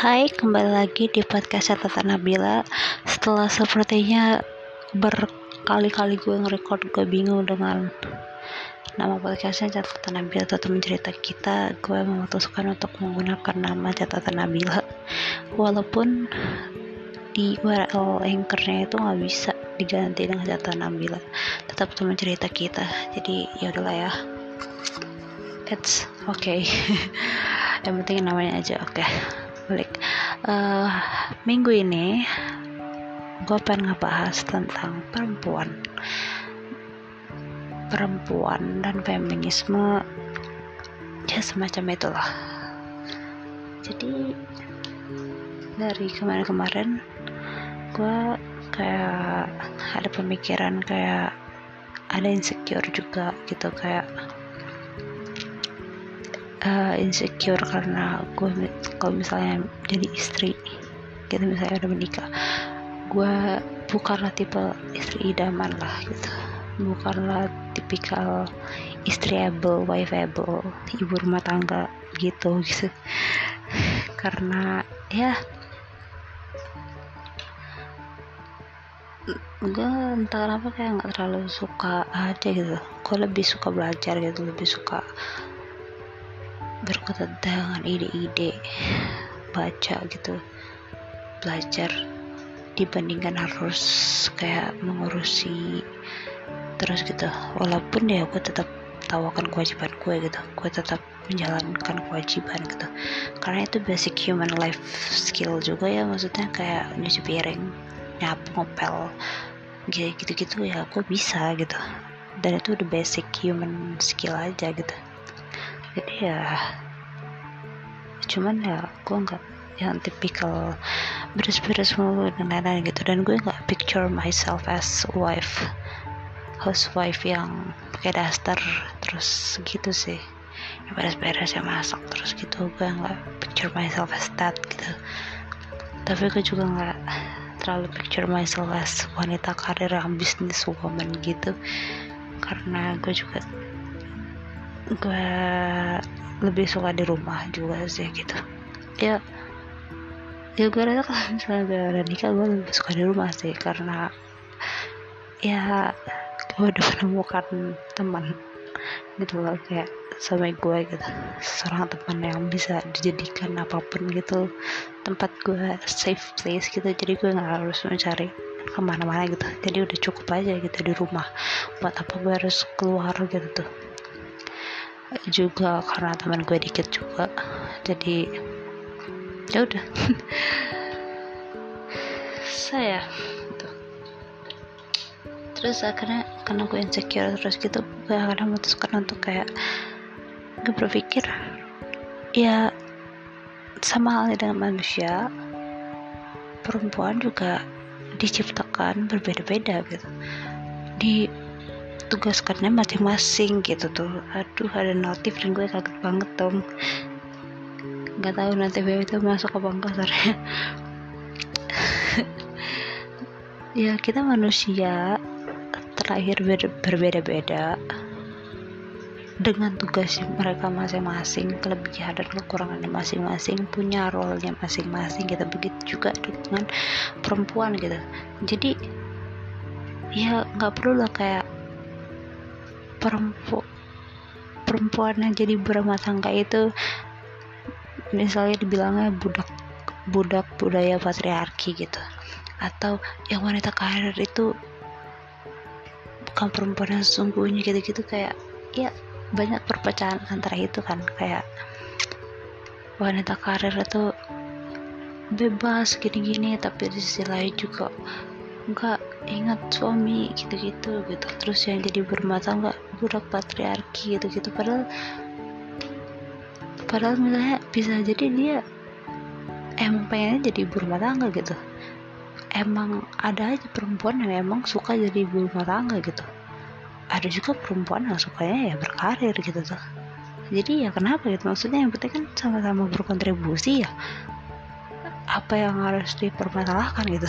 Hai, kembali lagi di podcast catatan Nabila. Setelah sepertinya berkali-kali gue nge-record, gue bingung dengan nama podcastnya catatan Nabila atau cerita kita. Gue memutuskan untuk menggunakan nama catatan Nabila, walaupun di URL anchornya itu nggak bisa diganti dengan catatan Nabila. Tetap teman cerita kita. Jadi ya udahlah ya. It's okay. Yang penting namanya aja oke. Okay balik uh, minggu ini gue pengen ngebahas tentang perempuan. Perempuan dan feminisme ya semacam itulah. Jadi dari kemarin-kemarin gue kayak ada pemikiran kayak ada insecure juga gitu kayak uh, insecure karena gue kalau misalnya jadi istri gitu misalnya udah menikah gue bukanlah tipe istri idaman lah gitu. Bukanlah tipikal istri able, wife able, ibu rumah tangga gitu gitu. Karena ya gue entah kenapa kayak nggak terlalu suka aja gitu. Gue lebih suka belajar gitu. Lebih suka berkutat dengan ide-ide baca gitu belajar dibandingkan harus kayak mengurusi terus gitu. Walaupun ya gue tetap tahu akan kewajiban gue gitu gue tetap menjalankan kewajiban gitu. Karena itu basic human life skill juga ya maksudnya kayak nyuci piring nyapu ngepel gitu-gitu ya gue bisa gitu. Dan itu udah basic human skill aja gitu jadi ya cuman ya gue nggak yang tipikal beres-beres mulu dan lain-lain gitu. Dan gue nggak picture myself as wife housewife yang pakai daster terus gitu sih. Yang beres-beres yang masak terus gitu gue nggak picture myself as that gitu. Tapi gue juga nggak terlalu picture myself as wanita karir yang bisnis woman gitu. Karena gue juga gue lebih suka di rumah juga sih gitu. Ya ya gue rasa kalau misalnya gue udah nikah gue lebih suka di rumah sih karena ya gue udah menemukan teman gitu loh kayak sama gue gitu. Seorang teman yang bisa dijadikan apa pun gitu. Tempat gue safe place gitu. Jadi gue nggak harus mencari ke mana-mana gitu. Jadi udah cukup aja gitu di rumah. Buat apa gue harus keluar gitu. tuh juga karena teman gue dikit juga. Jadi ya udah. Saya gitu. terus akhirnya karena gue insecure terus gitu gue akhirnya memutuskan untuk kayak gue berpikir. Ya sama halnya dengan manusia perempuan juga diciptakan berbeda-beda gitu. Di tugaskannya masing-masing gitu tuh. Aduh ada notif dan gue kaget banget dong nggak tahu nanti itu masuk apa enggak ya kita manusia terlahir ber berbeda-beda dengan tugas mereka masing-masing kelebihan dan kekurangannya masing-masing punya role-nya masing-masing gitu. Begitu juga dengan perempuan gitu. Jadi ya nggak perlu lah kayak perempu perempuan yang jadi berumah tangga itu misalnya dibilangnya budak budak budaya patriarki gitu. Atau yang wanita karir itu bukan perempuan yang sesungguhnya gitu-gitu kayak ya banyak perpecahan antara itu kan kayak wanita karir itu bebas gini-gini tapi di sisi lain juga enggak ingat suami gitu-gitu gitu. Terus yang jadi berumah tangga budak patriarki gitu-gitu. Padahal padahal misalnya bisa jadi dia emang pengennya jadi berumah tangga gitu. Emang ada aja perempuan yang emang suka jadi berumah tangga gitu. Ada juga perempuan yang sukanya ya berkarir gitu tuh. Jadi ya kenapa gitu? Maksudnya yang penting kan sama-sama berkontribusi ya. Apa yang harus dipermasalahkan gitu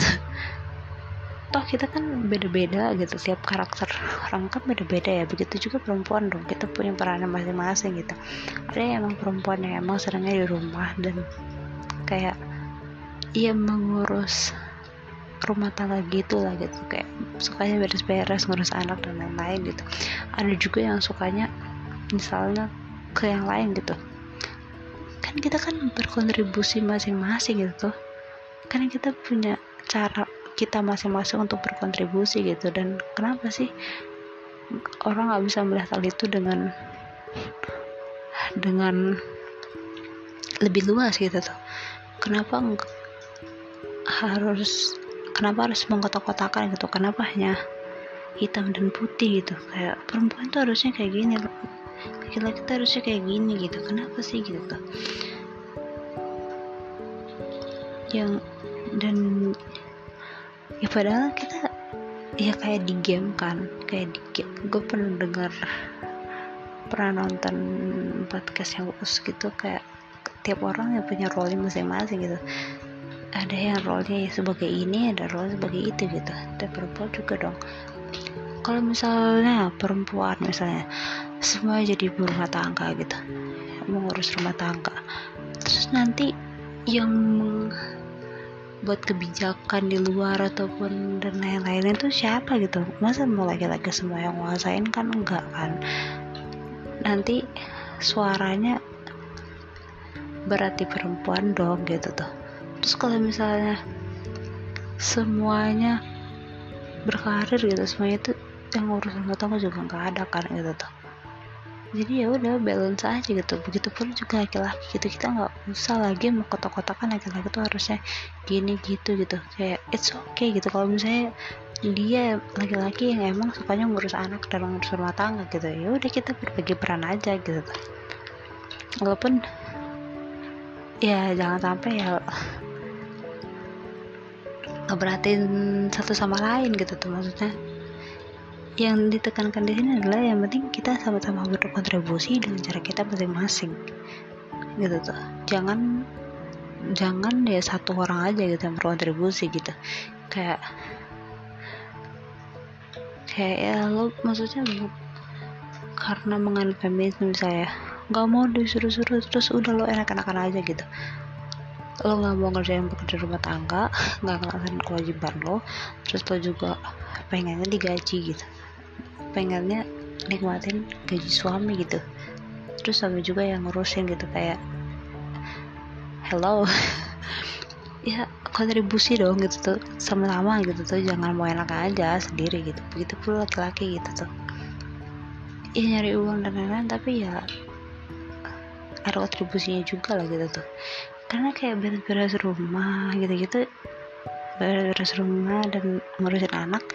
toh kita kan beda-beda gitu tiap karakter orang kan beda-beda ya. Begitu juga perempuan dong kita punya peran masing-masing gitu. Ada yang emang perempuan yang emang senangnya di rumah dan kayak ya mengurus rumah tangga gitu lah gitu. Kayak sukanya beres-beres ngurus anak dan lain-lain gitu. Ada juga yang sukanya misalnya ke yang lain gitu. Kan kita kan berkontribusi masing-masing gitu kan kita punya cara kita masing-masing untuk berkontribusi gitu. Dan kenapa sih orang nggak bisa melihat hal itu dengan dengan lebih luas gitu tuh? Kenapa harus kenapa harus mengkotak-kotakan gitu? Kenapa hanya hitam dan putih gitu? Kayak perempuan tuh harusnya kayak gini laki-laki tuh harusnya kayak gini gitu. Kenapa sih gitu tuh? Yang dan ya padahal kita ya kayak di game kan kayak di game. Gue pernah dengar pernah nonton podcast yang khusus gitu kayak tiap orang yang punya role masing-masing gitu. Ada yang role-nya sebagai ini ada role sebagai itu gitu. Dan perempuan juga dong. Kalau misalnya perempuan misalnya semua jadi rumah tangga gitu mengurus rumah tangga. Terus nanti yang buat kebijakan di luar ataupun dan lain-lain itu siapa gitu? Masa mau laki-laki semua yang nguasain kan enggak kan? Nanti suaranya berarti perempuan dong gitu tuh. Terus kalau misalnya semuanya berkarir gitu semuanya itu yang ngurus rumah tangga juga nggak ada kan gitu tuh jadi ya udah balance aja gitu. Begitu pun juga laki-laki gitu kita nggak usah lagi mau kotak-kotakan laki-laki tuh harusnya gini gitu gitu. Kayak it's okay gitu. Kalau misalnya dia laki-laki yang emang sukanya ngurus anak dan ngurus rumah tangga gitu ya udah kita berbagi peran aja gitu. Walaupun ya jangan sampai ya ngeberatin satu sama lain gitu tuh maksudnya yang ditekankan di sini adalah yang penting kita sama-sama berkontribusi dengan cara kita masing-masing. Gitu tuh. Jangan jangan ya satu orang aja gitu yang berkontribusi gitu. Kayak kayak ya lo maksudnya lo karena menganut feminisme saya nggak mau disuruh-suruh terus udah lo enak-enakan aja gitu. Lo nggak mau ngerjain pekerjaan rumah tangga nggak ngelakuin kewajiban lo terus lo juga pengennya digaji gitu pengennya nikmatin gaji suami gitu. Terus suami juga yang ngurusin gitu kayak hello. Ya kontribusi dong gitu tuh sama-sama gitu tuh jangan mau enak aja sendiri gitu. Begitu pula laki-laki gitu tuh. Ya nyari uang dan lain-lain tapi ya ada kontribusinya juga lah gitu tuh. Karena kayak beres-beres rumah gitu-gitu beres rumah dan ngurusin anak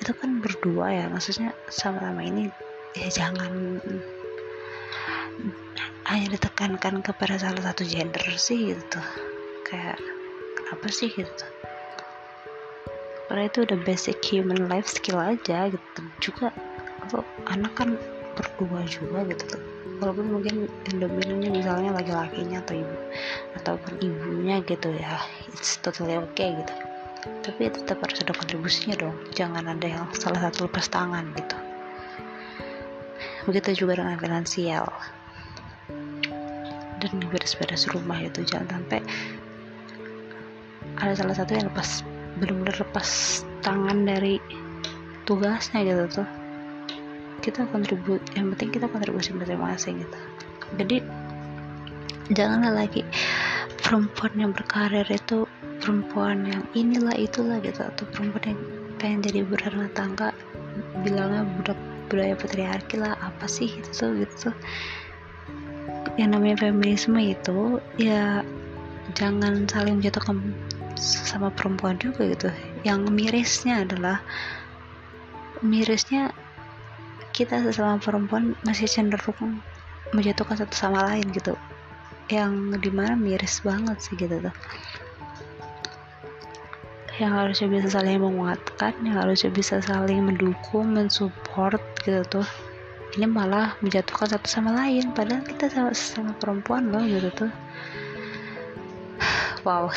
itu kan berdua ya. Maksudnya sama-sama ini ya jangan hanya ditekankan kepada salah satu gender sih gitu. Kayak kenapa sih gitu? Karena itu udah basic human life skill aja gitu. Juga kalau anak kan berdua juga gitu tuh. Walaupun mungkin dominannya misalnya laki-lakinya atau ibu ataupun ibunya gitu ya it's totally okay gitu tapi ya tetap harus ada kontribusinya dong. Jangan ada yang salah satu lepas tangan gitu. Begitu juga dengan finansial. Dan beres-beres rumah itu jangan sampai ada salah satu yang lepas benar-benar lepas tangan dari tugasnya gitu tuh. Kita kontribut yang penting kita kontribusi masing-masing gitu. Jadi janganlah lagi perempuan yang berkarir itu perempuan yang inilah itulah gitu. Atau perempuan yang pengen jadi berumah tangga bilangnya budak budaya patriarki lah apa sih itu tuh gitu tuh. Yang namanya feminisme itu ya jangan saling menjatuhkan sama perempuan juga gitu. Yang mirisnya adalah mirisnya kita sesama perempuan masih cenderung menjatuhkan satu sama lain gitu. Yang di mana miris banget sih gitu tuh yang harusnya bisa saling menguatkan yang harusnya bisa saling mendukung mensupport gitu tuh. Ini malah menjatuhkan satu sama lain. Padahal kita sama sama perempuan loh gitu tuh. Wow.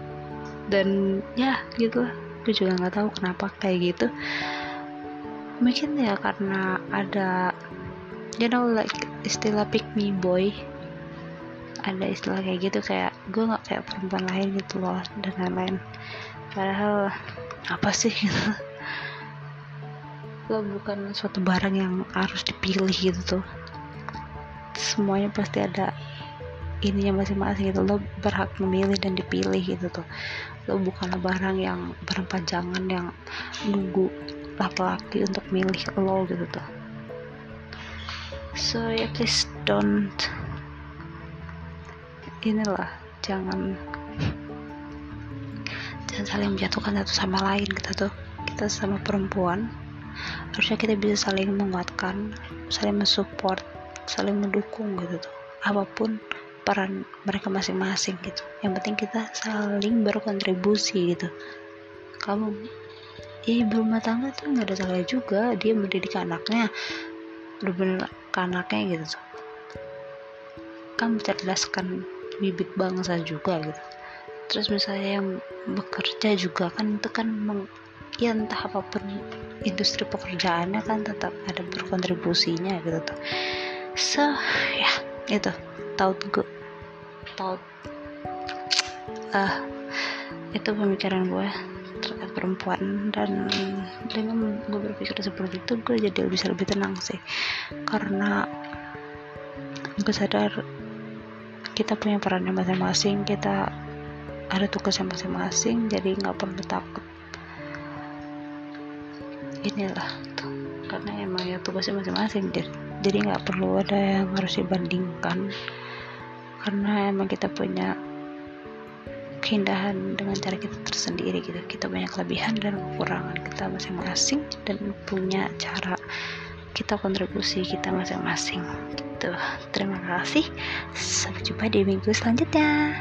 Dan ya gitu. Lah gue juga nggak tahu kenapa kayak gitu. Mungkin ya karena ada you know like istilah pick me boy. Ada istilah kayak gitu kayak gue nggak kayak perempuan lain gitu loh dan lain-lain. Padahal apa sih? Lo bukan suatu barang yang harus dipilih gitu tuh. Semuanya pasti ada ininya masing-masing gitu. Lo berhak memilih dan dipilih gitu tuh. Lo bukanlah barang yang berpanjangan yang nunggu laki-laki untuk milih lo gitu tuh. So ya yeah, please don't inilah jangan. Jangan saling menjatuhkan satu sama lain gitu tuh. Kita sama perempuan. Harusnya kita bisa saling menguatkan saling mensupport saling mendukung gitu tuh. Apa pun peran mereka masing-masing gitu. Yang penting kita saling berkontribusi gitu. Kamu ya ibu rumah tangga tuh nggak ada salah juga. Dia mendidik anaknya udah bener anaknya gitu tuh. Kan? mencerdaskan bibit bangsa juga gitu. Terus misalnya yang bekerja juga kan itu kan meng, ya entah apa pun industri pekerjaannya kan tetap ada berkontribusinya gitu tuh. So ya itu. Taut gue taut. Ah itu pemikiran gue terkait perempuan dan dengan gue berpikir seperti itu gue jadi bisa lebih tenang sih. Karena gue sadar kita punya perannya masing-masing kita ada tugasnya masing-masing jadi nggak perlu takut. Inilah tuh karena emang ya tugasnya masing-masing jadi nggak perlu ada yang harus dibandingkan. Karena emang kita punya keindahan dengan cara kita tersendiri gitu. Kita punya kelebihan dan kekurangan kita masing-masing dan punya cara kita kontribusi kita masing-masing gitu. Terima kasih. Sampai jumpa di minggu selanjutnya